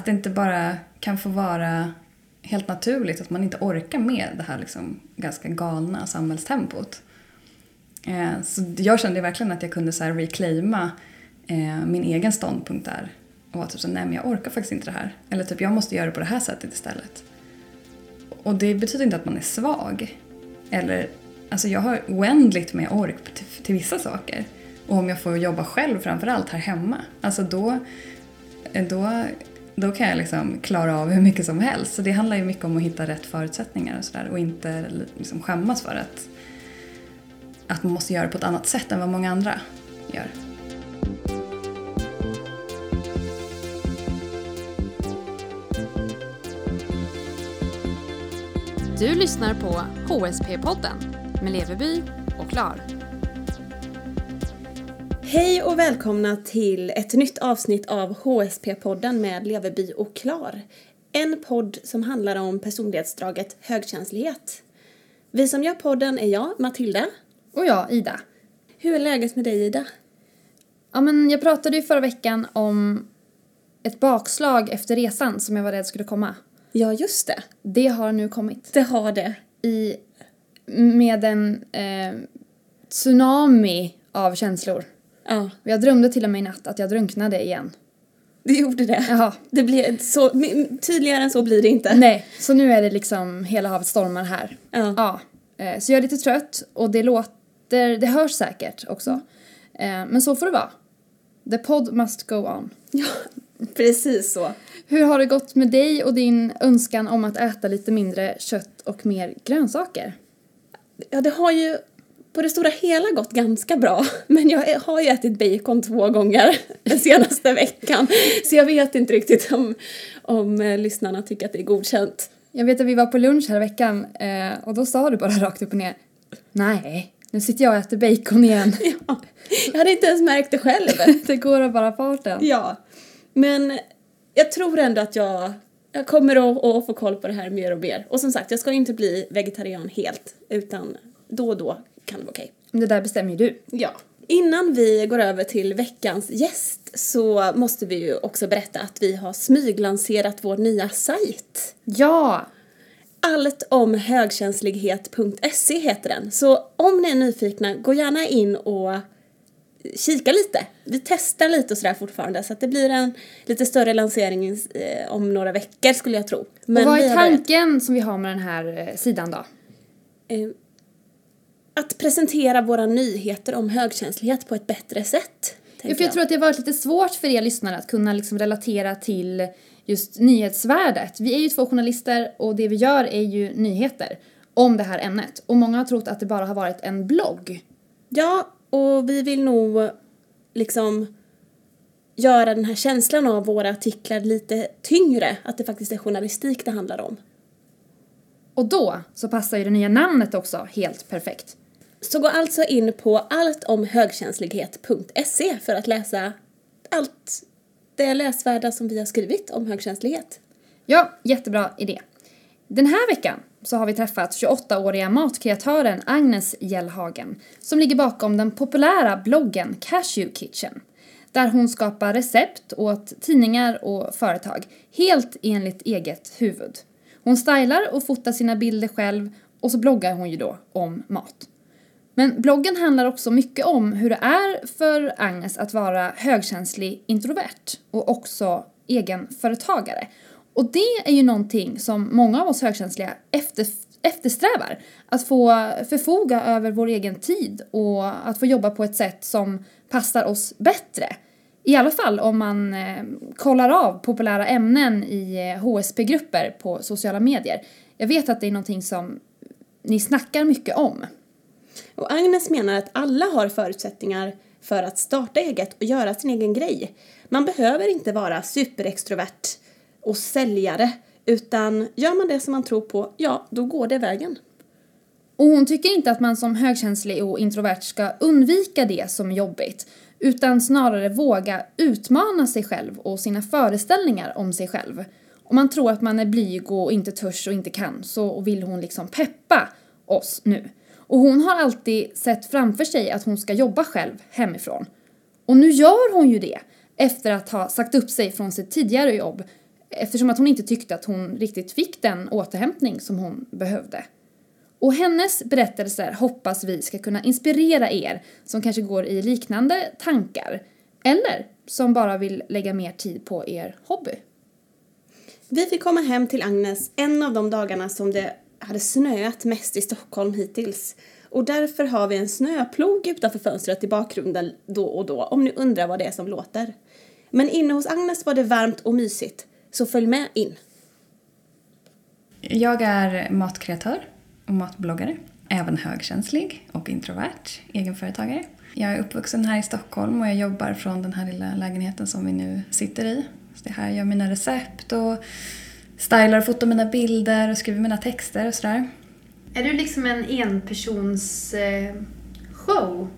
att det inte bara kan få vara helt naturligt att man inte orkar med det här liksom ganska galna samhällstempot. Eh, så jag kände verkligen att jag kunde så här reclaima eh, min egen ståndpunkt där. Och vara typ så nej men jag orkar faktiskt inte det här. Eller typ jag måste göra det på det här sättet istället. Och det betyder inte att man är svag. Eller, alltså jag har oändligt med ork till, till vissa saker. Och om jag får jobba själv framförallt här hemma, alltså då, då, då kan jag liksom klara av hur mycket som helst. Så det handlar ju mycket om att hitta rätt förutsättningar och sådär och inte liksom skämmas för att, att man måste göra det på ett annat sätt än vad många andra gör. Du lyssnar på HSP-podden med Leveby och Klar. Hej och välkomna till ett nytt avsnitt av HSP-podden med Leveby och Klar. En podd som handlar om personlighetsdraget högkänslighet. Vi som gör podden är jag, Matilda. Och jag, Ida. Hur är läget med dig, Ida? Ja, men jag pratade ju förra veckan om ett bakslag efter resan som jag var rädd skulle komma. Ja, just det. Det har nu kommit. Det har det. I, med en eh, tsunami av känslor. Ja, Jag drömde till och med i natt att jag drunknade igen. det gjorde det. Jaha. Det blir så, tydligare än så blir det inte. Nej, så nu är det liksom hela havet stormar här. Ja. Ja. Eh, så jag är lite trött och det låter, det hörs säkert också. Eh, men så får det vara. The pod must go on. ja, precis så. Hur har det gått med dig och din önskan om att äta lite mindre kött och mer grönsaker? Ja, det har ju på det stora hela gått ganska bra. Men jag har ju ätit bacon två gånger den senaste veckan. Så jag vet inte riktigt om, om eh, lyssnarna tycker att det är godkänt. Jag vet att vi var på lunch här veckan eh, och då sa du bara rakt upp och ner Nej, nu sitter jag och äter bacon igen. Ja, jag hade inte ens märkt det själv. det går av bara farten. Ja, men jag tror ändå att jag, jag kommer att, att få koll på det här mer och mer. Och som sagt, jag ska ju inte bli vegetarian helt, utan då och då kan det vara okej. Det där bestämmer ju du. Ja. Innan vi går över till veckans gäst så måste vi ju också berätta att vi har smyglanserat vår nya sajt. Ja! Allt om högkänslighet.se heter den. Så om ni är nyfikna, gå gärna in och kika lite. Vi testar lite och sådär fortfarande så att det blir en lite större lansering eh, om några veckor skulle jag tro. och vad är tanken som vi har med den här eh, sidan då? Att presentera våra nyheter om högkänslighet på ett bättre sätt. Ja, för jag tror att det har varit lite svårt för er lyssnare att kunna liksom relatera till just nyhetsvärdet. Vi är ju två journalister och det vi gör är ju nyheter om det här ämnet. Och många har trott att det bara har varit en blogg. Ja, och vi vill nog liksom göra den här känslan av våra artiklar lite tyngre. Att det faktiskt är journalistik det handlar om. Och då så passar ju det nya namnet också helt perfekt. Så gå alltså in på alltomhögkänslighet.se för att läsa allt det läsvärda som vi har skrivit om högkänslighet. Ja, jättebra idé. Den här veckan så har vi träffat 28-åriga matkreatören Agnes Gällhagen som ligger bakom den populära bloggen Cashew Kitchen där hon skapar recept åt tidningar och företag helt enligt eget huvud. Hon stylar och fotar sina bilder själv och så bloggar hon ju då om mat. Men bloggen handlar också mycket om hur det är för Agnes att vara högkänslig introvert och också egenföretagare. Och det är ju någonting som många av oss högkänsliga efter, eftersträvar. Att få förfoga över vår egen tid och att få jobba på ett sätt som passar oss bättre. I alla fall om man eh, kollar av populära ämnen i eh, HSP-grupper på sociala medier. Jag vet att det är någonting som ni snackar mycket om. Och Agnes menar att alla har förutsättningar för att starta eget och göra sin egen grej. Man behöver inte vara superextrovert och säljare utan gör man det som man tror på, ja, då går det vägen. Och hon tycker inte att man som högkänslig och introvert ska undvika det som är jobbigt utan snarare våga utmana sig själv och sina föreställningar om sig själv. Om man tror att man är blyg och inte törs och inte kan så vill hon liksom peppa oss nu. Och hon har alltid sett framför sig att hon ska jobba själv hemifrån. Och nu gör hon ju det efter att ha sagt upp sig från sitt tidigare jobb eftersom att hon inte tyckte att hon riktigt fick den återhämtning som hon behövde. Och hennes berättelser hoppas vi ska kunna inspirera er som kanske går i liknande tankar eller som bara vill lägga mer tid på er hobby. Vi fick komma hem till Agnes en av de dagarna som det hade snöat mest i Stockholm hittills. Och därför har vi en snöplog utanför fönstret i bakgrunden då och då om ni undrar vad det är som låter. Men inne hos Agnes var det varmt och mysigt, så följ med in. Jag är matkreatör och matbloggare. Även högkänslig och introvert, egenföretagare. Jag är uppvuxen här i Stockholm och jag jobbar från den här lilla lägenheten som vi nu sitter i. Så det här jag gör mina recept och stylar och fotar mina bilder och skriver mina texter och sådär. Är du liksom en enpersons eh, show?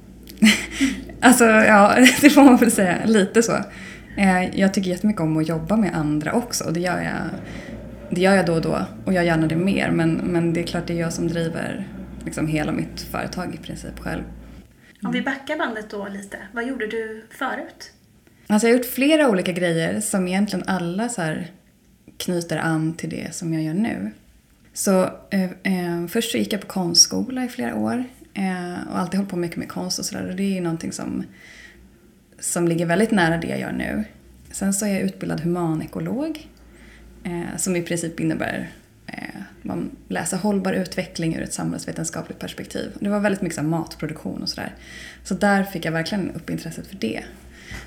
alltså, ja, det får man väl säga. Lite så. Eh, jag tycker jättemycket om att jobba med andra också och det gör jag, det gör jag då och då och jag gör gärna det mer men, men det är klart det är jag som driver liksom hela mitt företag i princip själv. Om vi backar bandet då lite, vad gjorde du förut? Alltså jag har gjort flera olika grejer som egentligen alla så här knyter an till det som jag gör nu. Så eh, eh, först så gick jag på konstskola i flera år eh, och alltid hållit på mycket med konst och sådär och det är ju någonting som, som ligger väldigt nära det jag gör nu. Sen så är jag utbildad humanekolog eh, som i princip innebär eh, man läser hållbar utveckling ur ett samhällsvetenskapligt perspektiv. Det var väldigt mycket så matproduktion och sådär. Så där fick jag verkligen upp intresset för det.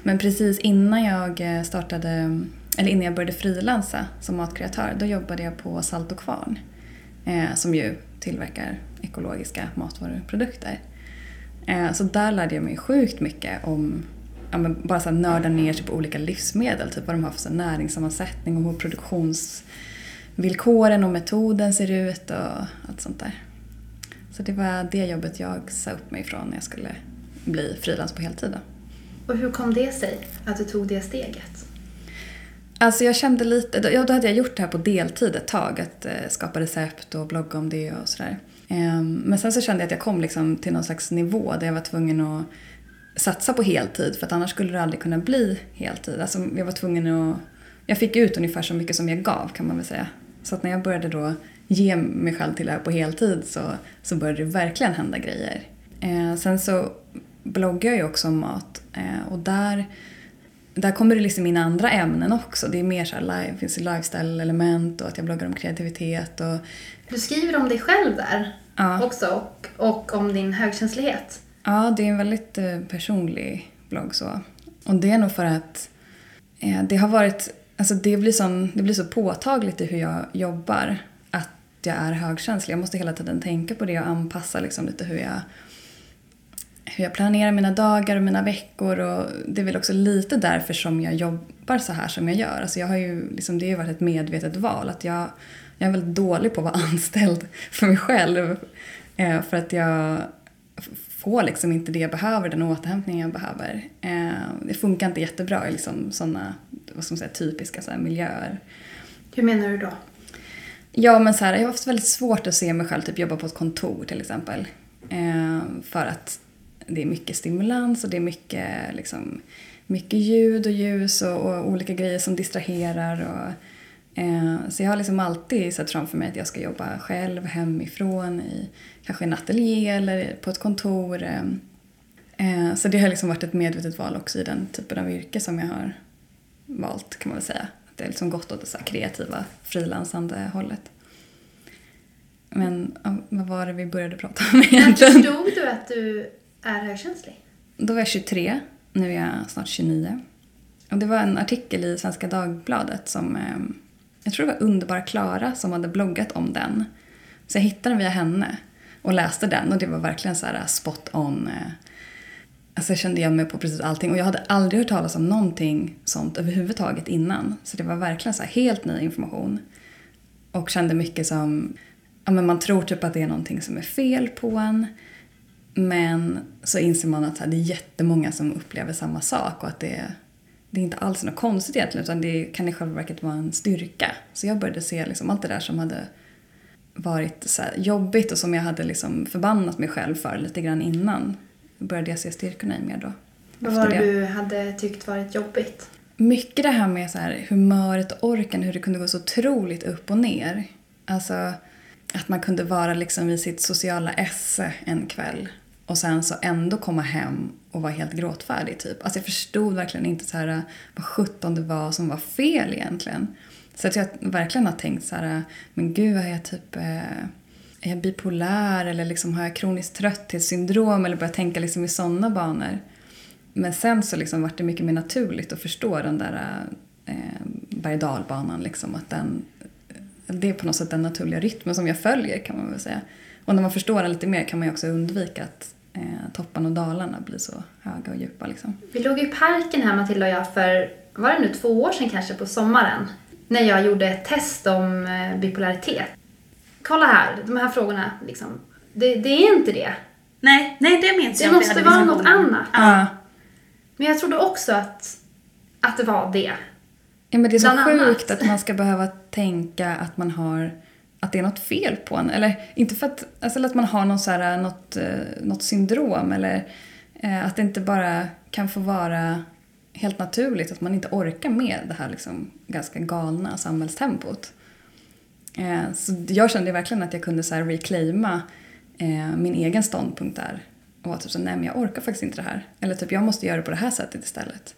Men precis innan jag eh, startade, eller innan jag började frilansa som matkreatör, då jobbade jag på Salt och Kvarn. Eh, som ju tillverkar ekologiska matvaruprodukter. Eh, så där lärde jag mig sjukt mycket om ja, men bara så nörda ner sig på olika livsmedel, typ vad de har för så näringssammansättning och hur produktionsvillkoren och metoden ser ut och allt sånt där. Så det var det jobbet jag sa upp mig ifrån när jag skulle bli frilans på heltid. Då. Och hur kom det sig att du tog det steget? Alltså jag kände lite, ja, då hade jag gjort det här på deltid ett tag, att eh, skapa recept och blogga om det och sådär. Eh, men sen så kände jag att jag kom liksom till någon slags nivå där jag var tvungen att satsa på heltid för att annars skulle det aldrig kunna bli heltid. Alltså jag var tvungen att, jag fick ut ungefär så mycket som jag gav kan man väl säga. Så att när jag började då ge mig själv till det här på heltid så, så började det verkligen hända grejer. Eh, sen så bloggar jag ju också om mat eh, och där, där kommer det liksom in andra ämnen också. Det är mer så här live, finns lifestyle-element och att jag bloggar om kreativitet och... Du skriver om dig själv där ja. också och, och om din högkänslighet. Ja, det är en väldigt eh, personlig blogg så. Och det är nog för att eh, det har varit, alltså det blir, sån, det blir så påtagligt i hur jag jobbar att jag är högkänslig. Jag måste hela tiden tänka på det och anpassa liksom lite hur jag hur jag planerar mina dagar och mina veckor och det är väl också lite därför som jag jobbar så här som jag gör. Alltså jag har ju, liksom, det har ju varit ett medvetet val att jag, jag är väldigt dålig på att vara anställd för mig själv. Eh, för att jag får liksom inte det jag behöver, den återhämtning jag behöver. Eh, det funkar inte jättebra i liksom sådana vad ska man säga, typiska så miljöer. Hur menar du då? Ja, men så här, jag har haft väldigt svårt att se mig själv typ jobba på ett kontor till exempel. Eh, för att det är mycket stimulans och det är mycket, liksom, mycket ljud och ljus och, och olika grejer som distraherar. Och, eh, så jag har liksom alltid sett framför mig att jag ska jobba själv hemifrån i kanske en ateljé eller på ett kontor. Eh, eh, så det har liksom varit ett medvetet val också i den typen av yrke som jag har valt kan man väl säga. Att det har liksom gått åt det så kreativa, frilansande hållet. Men vad var det vi började prata om egentligen? När förstod du att du är högkänslig? Då var jag 23, nu är jag snart 29. Och det var en artikel i Svenska Dagbladet som, eh, jag tror det var Underbara Klara som hade bloggat om den. Så jag hittade den via henne och läste den och det var verkligen så här eh, spot on. Eh. Alltså jag kände igen mig på precis allting och jag hade aldrig hört talas om någonting sånt överhuvudtaget innan. Så det var verkligen så helt ny information. Och kände mycket som, ja men man tror typ att det är någonting som är fel på en. Men så inser man att det är jättemånga som upplever samma sak och att det, det är inte alls något konstigt egentligen utan det kan i själva verket vara en styrka. Så jag började se liksom allt det där som hade varit så jobbigt och som jag hade liksom förbannat mig själv för lite grann innan. Började jag se styrkorna i mer då. Vad var det du hade tyckt varit jobbigt? mycket det här med så här, humöret och orken, hur det kunde gå så otroligt upp och ner. Alltså att man kunde vara liksom i sitt sociala esse en kväll och sen så ändå komma hem och vara helt gråtfärdig typ. Alltså jag förstod verkligen inte så här vad sjutton det var som var fel egentligen. Så att jag verkligen har tänkt så här, men gud har jag typ eh, är jag bipolär eller liksom har jag kroniskt trötthetssyndrom eller börjat tänka liksom i sådana banor. Men sen så liksom vart det mycket mer naturligt att förstå den där eh, berg dalbanan liksom att den det är på något sätt den naturliga rytmen som jag följer kan man väl säga. Och när man förstår den lite mer kan man ju också undvika att eh, topparna och dalarna blir så höga och djupa liksom. Vi låg i parken här Matilda och jag för, var det nu två år sedan kanske på sommaren? När jag gjorde ett test om eh, bipolaritet. Kolla här, de här frågorna liksom. Det, det är inte det. Nej, nej det minns Det jag. vi måste vara något diskussionen. annat. Ja. Men jag trodde också att, att det var det. Ja, men det är så Bland annat. sjukt att man ska behöva tänka att man har att det är något fel på en. Eller inte för att, alltså, att man har någon så här, något, eh, något syndrom eller eh, att det inte bara kan få vara helt naturligt att man inte orkar med det här liksom, ganska galna samhällstempot. Eh, så jag kände verkligen att jag kunde så här reclaima eh, min egen ståndpunkt där. Och var typ så nej men jag orkar faktiskt inte det här. Eller typ jag måste göra det på det här sättet istället.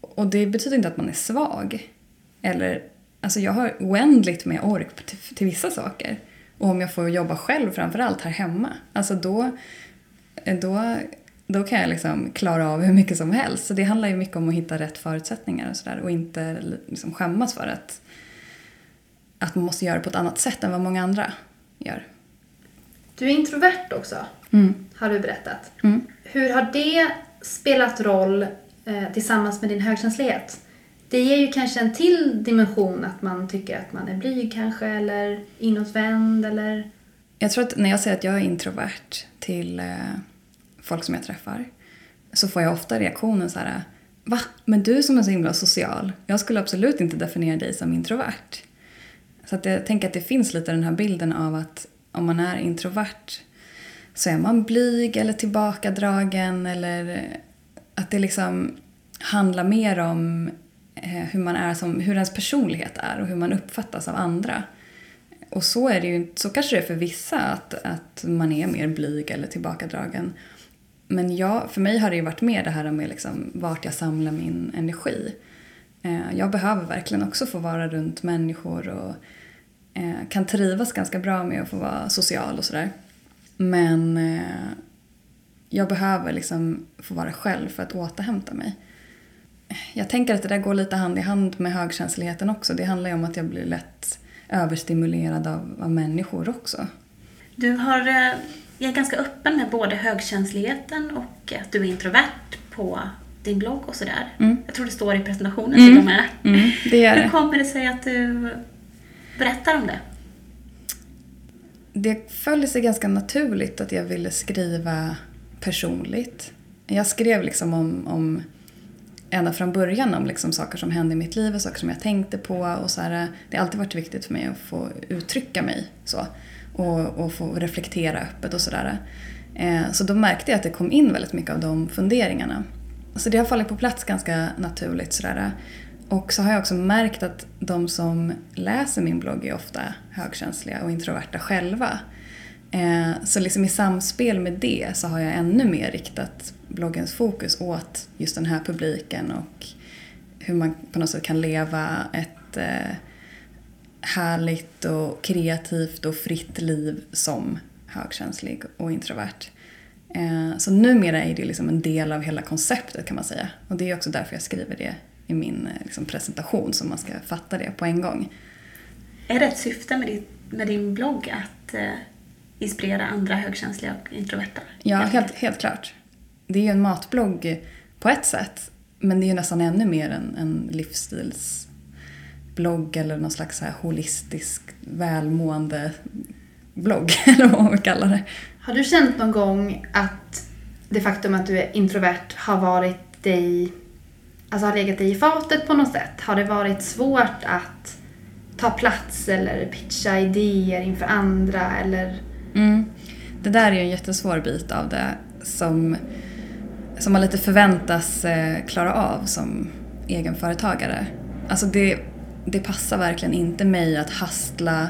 Och det betyder inte att man är svag. Eller, alltså jag har oändligt med ork till, till vissa saker. Och om jag får jobba själv framförallt här hemma, alltså då, då, då kan jag liksom klara av hur mycket som helst. Så det handlar ju mycket om att hitta rätt förutsättningar och sådär och inte liksom skämmas för att, att man måste göra det på ett annat sätt än vad många andra gör. Du är introvert också, Mm. har du berättat. Mm. Hur har det spelat roll eh, tillsammans med din högkänslighet? Det ger ju kanske en till dimension att man tycker att man är blyg kanske eller inåtvänd eller... Jag tror att när jag säger att jag är introvert till eh, folk som jag träffar så får jag ofta reaktionen så här Va? Men du som är så himla social, jag skulle absolut inte definiera dig som introvert. Så att jag tänker att det finns lite den här bilden av att om man är introvert så är man blyg eller tillbakadragen eller att det liksom handlar mer om Eh, hur man är som, hur ens personlighet är och hur man uppfattas av andra. Och så är det ju, så kanske det är för vissa att, att man är mer blyg eller tillbakadragen. Men jag, för mig har det ju varit mer det här med liksom vart jag samlar min energi. Eh, jag behöver verkligen också få vara runt människor och eh, kan trivas ganska bra med att få vara social och sådär. Men eh, jag behöver liksom få vara själv för att återhämta mig. Jag tänker att det där går lite hand i hand med högkänsligheten också. Det handlar ju om att jag blir lätt överstimulerad av, av människor också. Du har, eh, är ganska öppen med både högkänsligheten och att du är introvert på din blogg och sådär. Mm. Jag tror det står i presentationen till och med. Mm, det Hur kommer det sig att du berättar om det? Det föll sig ganska naturligt att jag ville skriva personligt. Jag skrev liksom om, om ända från början om liksom saker som hände i mitt liv och saker som jag tänkte på. Och så här, det har alltid varit viktigt för mig att få uttrycka mig så. Och, och få reflektera öppet och sådär. Eh, så då märkte jag att det kom in väldigt mycket av de funderingarna. Så det har fallit på plats ganska naturligt. Sådär. Och så har jag också märkt att de som läser min blogg är ofta högkänsliga och introverta själva. Eh, så liksom i samspel med det så har jag ännu mer riktat bloggens fokus åt just den här publiken och hur man på något sätt kan leva ett eh, härligt och kreativt och fritt liv som högkänslig och introvert. Eh, så numera är det liksom en del av hela konceptet kan man säga. Och det är också därför jag skriver det i min eh, liksom, presentation så man ska fatta det på en gång. Är det ett syfte med, ditt, med din blogg att eh, inspirera andra högkänsliga och introverta? Ja, helt, helt klart. Det är ju en matblogg på ett sätt. Men det är ju nästan ännu mer en, en livsstilsblogg eller någon slags så här holistisk välmående blogg, eller vad man vill kalla det. Har du känt någon gång att det faktum att du är introvert har varit dig, alltså har legat dig i fatet på något sätt? Har det varit svårt att ta plats eller pitcha idéer inför andra eller? Mm. Det där är ju en jättesvår bit av det som, som man lite förväntas eh, klara av som egenföretagare. Alltså det, det passar verkligen inte mig att hastla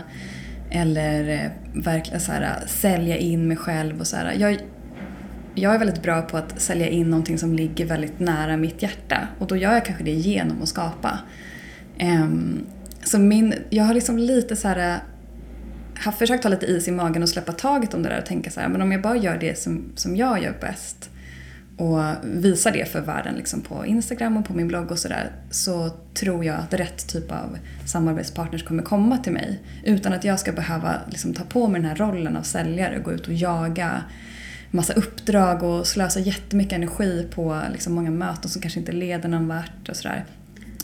eller eh, verkligen så här, sälja in mig själv och så här. Jag, jag är väldigt bra på att sälja in någonting som ligger väldigt nära mitt hjärta och då gör jag kanske det genom att skapa. Um, så min, jag har liksom lite så här har försökt ha lite is i magen och släppa taget om det där och tänka så här, men om jag bara gör det som, som jag gör bäst och visar det för världen liksom på Instagram och på min blogg och sådär så tror jag att rätt typ av samarbetspartners kommer komma till mig utan att jag ska behöva liksom ta på mig den här rollen av säljare och gå ut och jaga massa uppdrag och slösa jättemycket energi på liksom många möten som kanske inte leder någon vart och sådär.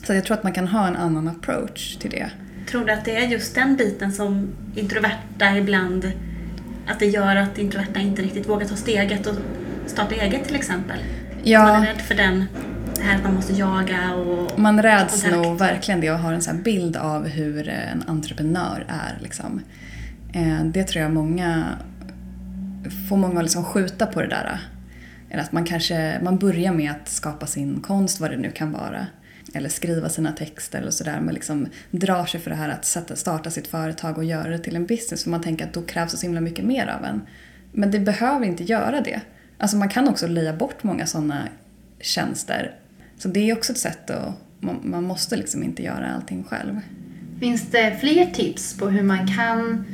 Så jag tror att man kan ha en annan approach till det. Tror du att det är just den biten som introverta ibland, att det gör att introverta inte riktigt vågar ta steget och starta eget till exempel? Ja. Man är rädd för den, det här att man måste jaga och... Man räds nog verkligen det och har en sån bild av hur en entreprenör är. Liksom. Eh, det tror jag många får många liksom skjuta på det där. Eller att man kanske man börjar med att skapa sin konst, vad det nu kan vara eller skriva sina texter eller sådär men liksom drar sig för det här att sätta, starta sitt företag och göra det till en business för man tänker att då krävs det så himla mycket mer av en. Men det behöver inte göra det. Alltså man kan också leja bort många sådana tjänster. Så det är också ett sätt att, man, måste liksom inte göra allting själv. Finns det fler tips på hur man kan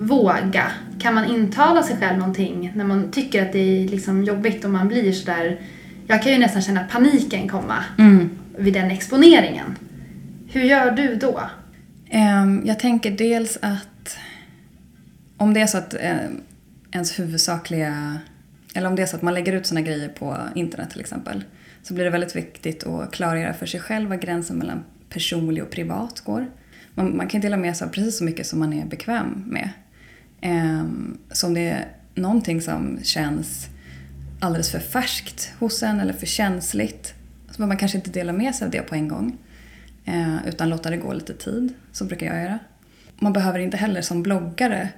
våga? Kan man intala sig själv någonting när man tycker att det är liksom jobbigt och man blir sådär jag kan ju nästan känna paniken komma. Mm vid den exponeringen. Hur gör du då? Ehm, jag tänker dels att om det är så att eh, ens huvudsakliga eller om det är så att man lägger ut såna grejer på internet till exempel så blir det väldigt viktigt att klargöra för sig själv var gränsen mellan personlig och privat går. Man, man kan dela med sig av precis så mycket som man är bekväm med. Um, så om det är någonting som känns alldeles för färskt hos en eller för känsligt så behöver man kanske inte dela med sig av det på en gång. Eh, utan låta det gå lite tid. Så brukar jag göra. Man behöver inte heller som bloggare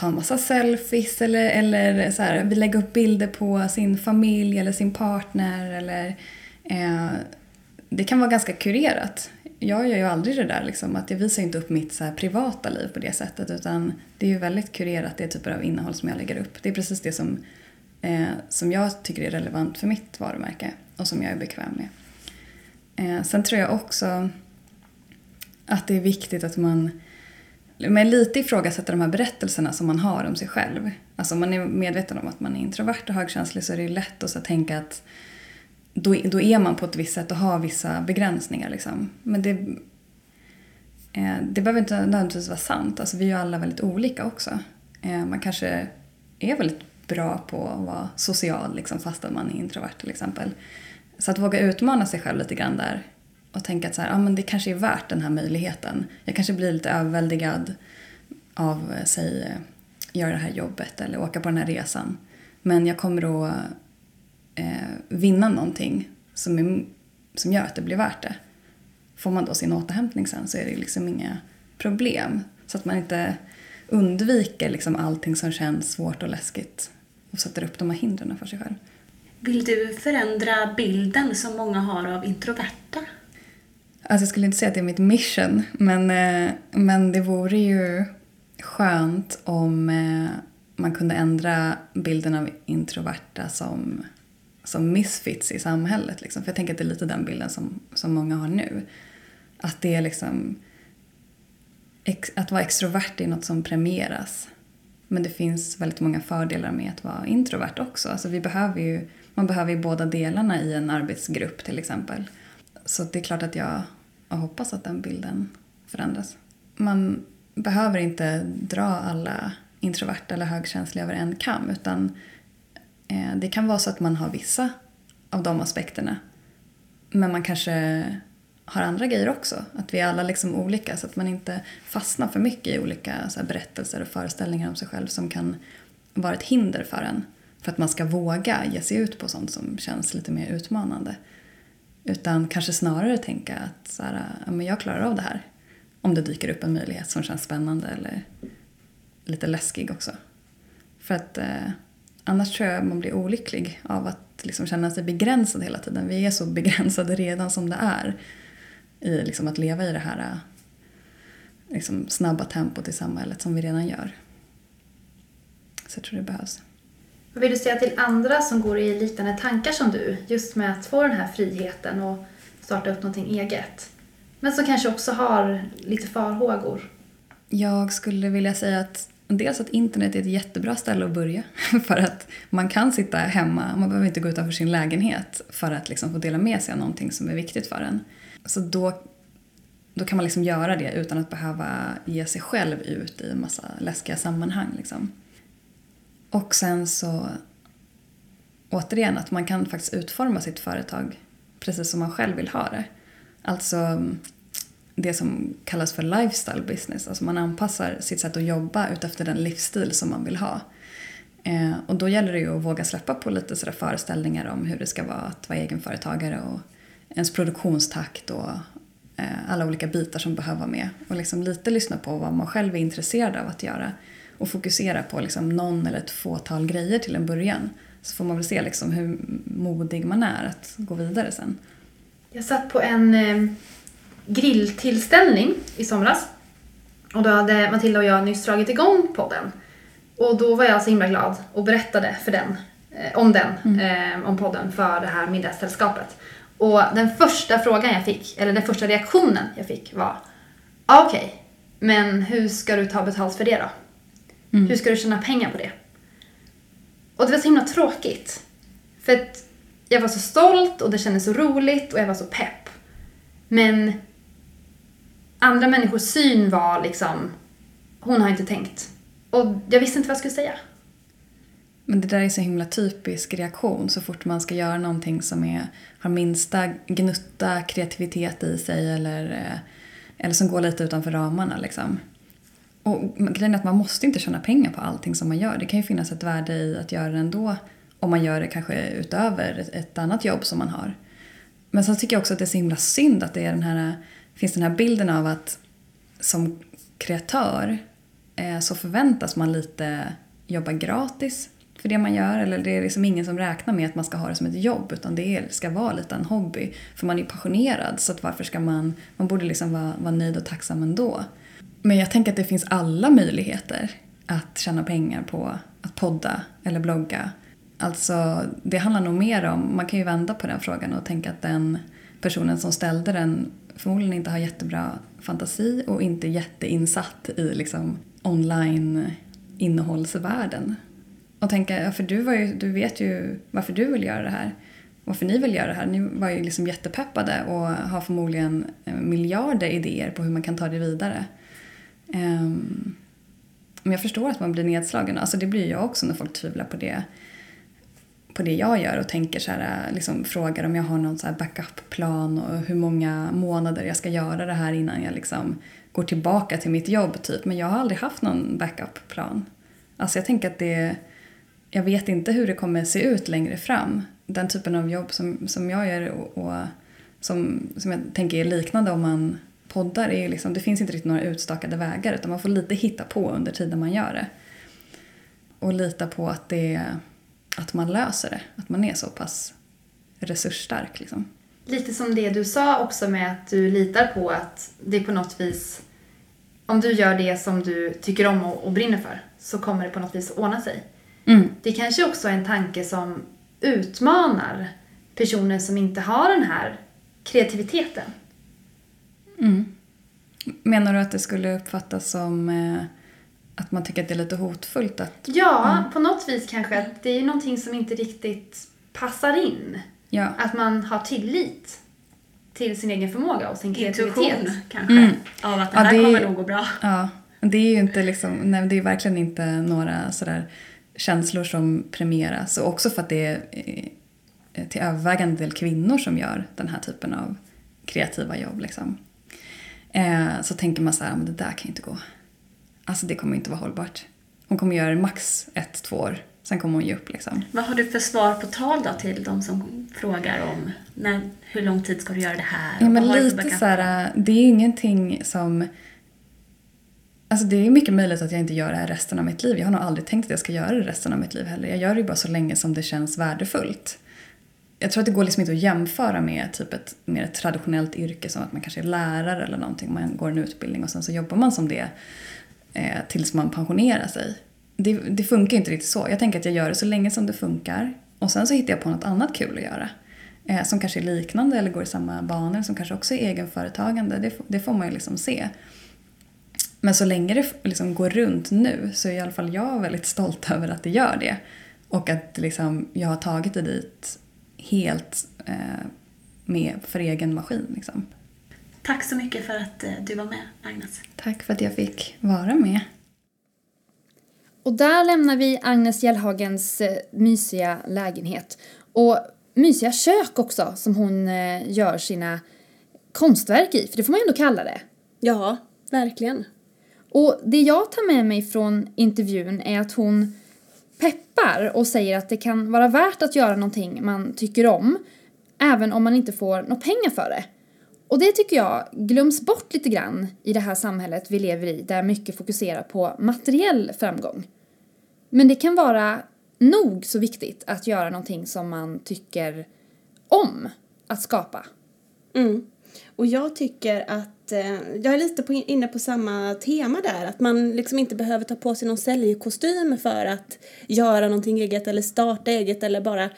ta en massa selfies eller, eller så här, lägga upp bilder på sin familj eller sin partner. Eller, eh, det kan vara ganska kurerat. Jag gör ju aldrig det där liksom, att jag visar inte upp mitt så här, privata liv på det sättet utan det är ju väldigt kurerat det typer av innehåll som jag lägger upp. Det är precis det som, eh, som jag tycker är relevant för mitt varumärke och som jag är bekväm med. Eh, sen tror jag också att det är viktigt att man men lite ifrågasätta de här berättelserna som man har om sig själv. Alltså om man är medveten om att man är introvert och högkänslig så är det lätt att så tänka att då, då är man på ett visst sätt och har vissa begränsningar. Liksom. Men det, eh, det behöver inte nödvändigtvis vara sant. Alltså, vi är ju alla väldigt olika också. Eh, man kanske är väldigt bra på att vara social liksom, fastän man är introvert till exempel. Så att våga utmana sig själv lite grann där och tänka att så här, ah, men det kanske är värt den här möjligheten. Jag kanske blir lite överväldigad av, eh, säg, eh, göra det här jobbet eller åka på den här resan. Men jag kommer att eh, vinna någonting som, är, som gör att det blir värt det. Får man då sin återhämtning sen så är det liksom inga problem. Så att man inte undviker liksom allting som känns svårt och läskigt och sätter upp de här hindren för sig själv. Vill du förändra bilden som många har av introverta? Alltså jag skulle inte säga att det är mitt mission, men, eh, men det vore ju skönt om eh, man kunde ändra bilden av introverta som, som misfits i samhället. Liksom. För jag tänker att det är lite den bilden som, som många har nu. Att det är liksom... Att vara extrovert är något som premieras. Men det finns väldigt många fördelar med att vara introvert också. Alltså vi behöver ju, man behöver ju båda delarna i en arbetsgrupp till exempel. Så det är klart att jag, och hoppas att den bilden förändras. Man behöver inte dra alla introverta eller högkänsliga över en kam utan eh, det kan vara så att man har vissa av de aspekterna. Men man kanske har andra grejer också. Att vi är alla liksom olika så att man inte fastnar för mycket i olika så berättelser och föreställningar om sig själv som kan vara ett hinder för en. För att man ska våga ge sig ut på sånt som känns lite mer utmanande. Utan kanske snarare tänka att så här, ja, men jag klarar av det här. Om det dyker upp en möjlighet som känns spännande eller lite läskig också. För att eh, annars tror jag man blir olycklig av att liksom känna sig begränsad hela tiden. Vi är så begränsade redan som det är i liksom att leva i det här eh, liksom snabba tempot i samhället som vi redan gör. Så jag tror det behövs. Vad vill du säga till andra som går i liknande tankar som du, just med att få den här friheten och starta upp någonting eget? Men som kanske också har lite farhågor. Jag skulle vilja säga att dels att internet är ett jättebra ställe att börja. För att man kan sitta hemma, man behöver inte gå utanför sin lägenhet för att liksom få dela med sig av någonting som är viktigt för en. Så då, då kan man liksom göra det utan att behöva ge sig själv ut i en massa läskiga sammanhang. Liksom. Och sen så återigen att man kan faktiskt utforma sitt företag precis som man själv vill ha det. Alltså det som kallas för lifestyle business. Alltså man anpassar sitt sätt att jobba utefter den livsstil som man vill ha. Eh, och då gäller det ju att våga släppa på lite sådär föreställningar om hur det ska vara att vara egenföretagare och ens produktionstakt och eh, alla olika bitar som behöver vara med. Och liksom lite lyssna på vad man själv är intresserad av att göra och fokusera på liksom någon eller ett fåtal grejer till en början. Så får man väl se liksom hur modig man är att gå vidare sen. Jag satt på en eh, grilltillställning i somras. Och då hade Matilda och jag nyss dragit igång podden. Och då var jag så himla glad och berättade för den, eh, om den, mm. eh, om podden för det här middagssällskapet. Och den första frågan jag fick, eller den första reaktionen jag fick var ah, Okej, okay, men hur ska du ta betalt för det då? Mm. Hur ska du tjäna pengar på det? Och det var så himla tråkigt. För att jag var så stolt och det kändes så roligt och jag var så pepp. Men andra människors syn var liksom, hon har inte tänkt. Och jag visste inte vad jag skulle säga. Men det där är så himla typisk reaktion så fort man ska göra någonting som är, har minsta gnutta kreativitet i sig eller, eh, eller som går lite utanför ramarna. Liksom. Och grejen är att man måste inte tjäna pengar på allting som man gör. Det kan ju finnas ett värde i att göra det ändå om man gör det kanske utöver ett annat jobb som man har. Men sen tycker jag också att det är så himla synd att det är den här, finns den här bilden av att som kreatör eh, så förväntas man lite jobba gratis för det man gör. Eller det är liksom ingen som räknar med att man ska ha det som ett jobb utan det ska vara lite en hobby. För man är passionerad så att varför ska man, man borde liksom vara, vara nöjd och tacksam ändå. Men jag tänker att det finns alla möjligheter att tjäna pengar på att podda eller blogga. Alltså, det handlar nog mer om, man kan ju vända på den frågan och tänka att den personen som ställde den förmodligen inte har jättebra fantasi och inte jätteinsatt i liksom online innehållsvärlden. Och tänka, ja, för du, var ju, du vet ju varför du vill göra det här. Varför ni vill göra det här. Ni var ju liksom jättepeppade och har förmodligen eh, miljarder idéer på hur man kan ta det vidare. Um, men jag förstår att man blir nedslagen. Alltså det blir jag också när folk tvivlar på det, på det jag gör och tänker så här, liksom frågar om jag har någon så här backup-plan och hur många månader jag ska göra det här innan jag liksom går tillbaka till mitt jobb. typ. Men jag har aldrig haft någon backup-plan. Alltså jag tänker att det... Jag vet inte hur det kommer se ut längre fram. Den typen av jobb som, som jag gör och, och som, som jag tänker är liknande om man poddar är ju liksom, det finns inte riktigt några utstakade vägar utan man får lite hitta på under tiden man gör det. Och lita på att, det, att man löser det, att man är så pass resursstark. Liksom. Lite som det du sa också med att du litar på att det på något vis, om du gör det som du tycker om och, och brinner för, så kommer det på något vis att ordna sig. Mm. Det kanske också är en tanke som utmanar personer som inte har den här kreativiteten. Mm. Menar du att det skulle uppfattas som eh, att man tycker att det är lite hotfullt? Att, ja, mm. på något vis kanske. Att det är någonting som inte riktigt passar in. Ja. Att man har tillit till sin egen förmåga och sin kreativitet. Intuition kanske. Mm. Av att det ja, här det kommer nog gå bra. Ja, det är ju inte liksom, nej, det är verkligen inte några sådär känslor som premieras. Och också för att det är eh, till övervägande del kvinnor som gör den här typen av kreativa jobb. Liksom. Eh, så tänker man så här, men det där kan ju inte gå. Alltså det kommer inte vara hållbart. Hon kommer göra det max ett, två år. Sen kommer hon ge upp liksom. Vad har du för svar på tal då till de som frågar om när, hur lång tid ska du göra det här? Ja, men lite så här, det är ingenting som... Alltså det är mycket möjligt att jag inte gör det här resten av mitt liv. Jag har nog aldrig tänkt att jag ska göra det resten av mitt liv heller. Jag gör det ju bara så länge som det känns värdefullt jag tror att det går liksom inte att jämföra med typ ett mer traditionellt yrke som att man kanske är lärare eller någonting. Man går en utbildning och sen så jobbar man som det eh, tills man pensionerar sig. Det, det funkar inte riktigt så. Jag tänker att jag gör det så länge som det funkar och sen så hittar jag på något annat kul att göra. Eh, som kanske är liknande eller går i samma banor, som kanske också är egenföretagande. Det, det får man ju liksom se. Men så länge det liksom går runt nu så är i alla fall jag väldigt stolt över att det gör det. Och att liksom, jag har tagit det dit helt eh, med för egen maskin. Liksom. Tack så mycket för att eh, du var med, Agnes. Tack för att jag fick vara med. Och där lämnar vi Agnes Gällhagens eh, mysiga lägenhet. Och mysiga kök också, som hon eh, gör sina konstverk i, för det får man ju ändå kalla det. Ja, verkligen. Och det jag tar med mig från intervjun är att hon peppar och säger att det kan vara värt att göra någonting man tycker om, även om man inte får några pengar för det. Och det tycker jag glöms bort lite grann i det här samhället vi lever i, där mycket fokuserar på materiell framgång. Men det kan vara nog så viktigt att göra någonting som man tycker om att skapa. Mm. Och jag tycker att, eh, jag är lite på, inne på samma tema där, att man liksom inte behöver ta på sig någon säljkostym för att göra någonting eget eller starta eget eller bara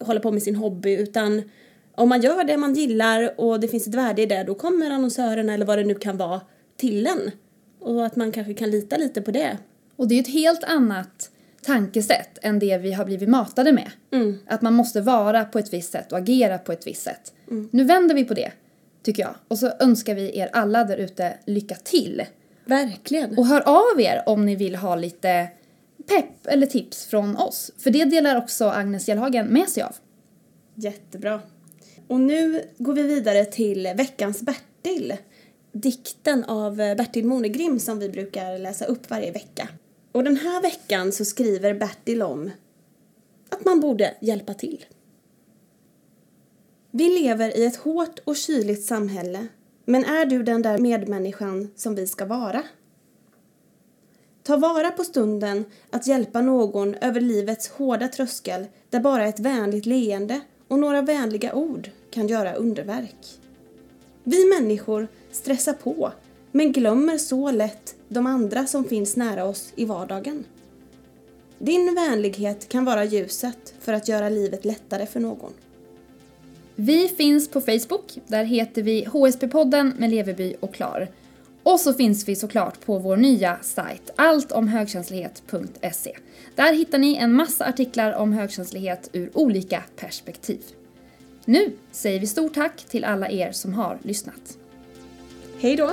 hålla på med sin hobby utan om man gör det man gillar och det finns ett värde i det då kommer annonsörerna eller vad det nu kan vara till en. Och att man kanske kan lita lite på det. Och det är ett helt annat tankesätt än det vi har blivit matade med. Mm. Att man måste vara på ett visst sätt och agera på ett visst sätt. Nu vänder vi på det, tycker jag. Och så önskar vi er alla där ute lycka till. Verkligen. Och hör av er om ni vill ha lite pepp eller tips från oss. För det delar också Agnes Gällhagen med sig av. Jättebra. Och nu går vi vidare till veckans Bertil. Dikten av Bertil Monegrim som vi brukar läsa upp varje vecka. Och den här veckan så skriver Bertil om att man borde hjälpa till. Vi lever i ett hårt och kyligt samhälle, men är du den där medmänniskan som vi ska vara? Ta vara på stunden att hjälpa någon över livets hårda tröskel där bara ett vänligt leende och några vänliga ord kan göra underverk. Vi människor stressar på men glömmer så lätt de andra som finns nära oss i vardagen. Din vänlighet kan vara ljuset för att göra livet lättare för någon. Vi finns på Facebook, där heter vi HSP-podden med Leveby och Klar. Och så finns vi såklart på vår nya sajt alltomhögkänslighet.se. Där hittar ni en massa artiklar om högkänslighet ur olika perspektiv. Nu säger vi stort tack till alla er som har lyssnat. Hej då!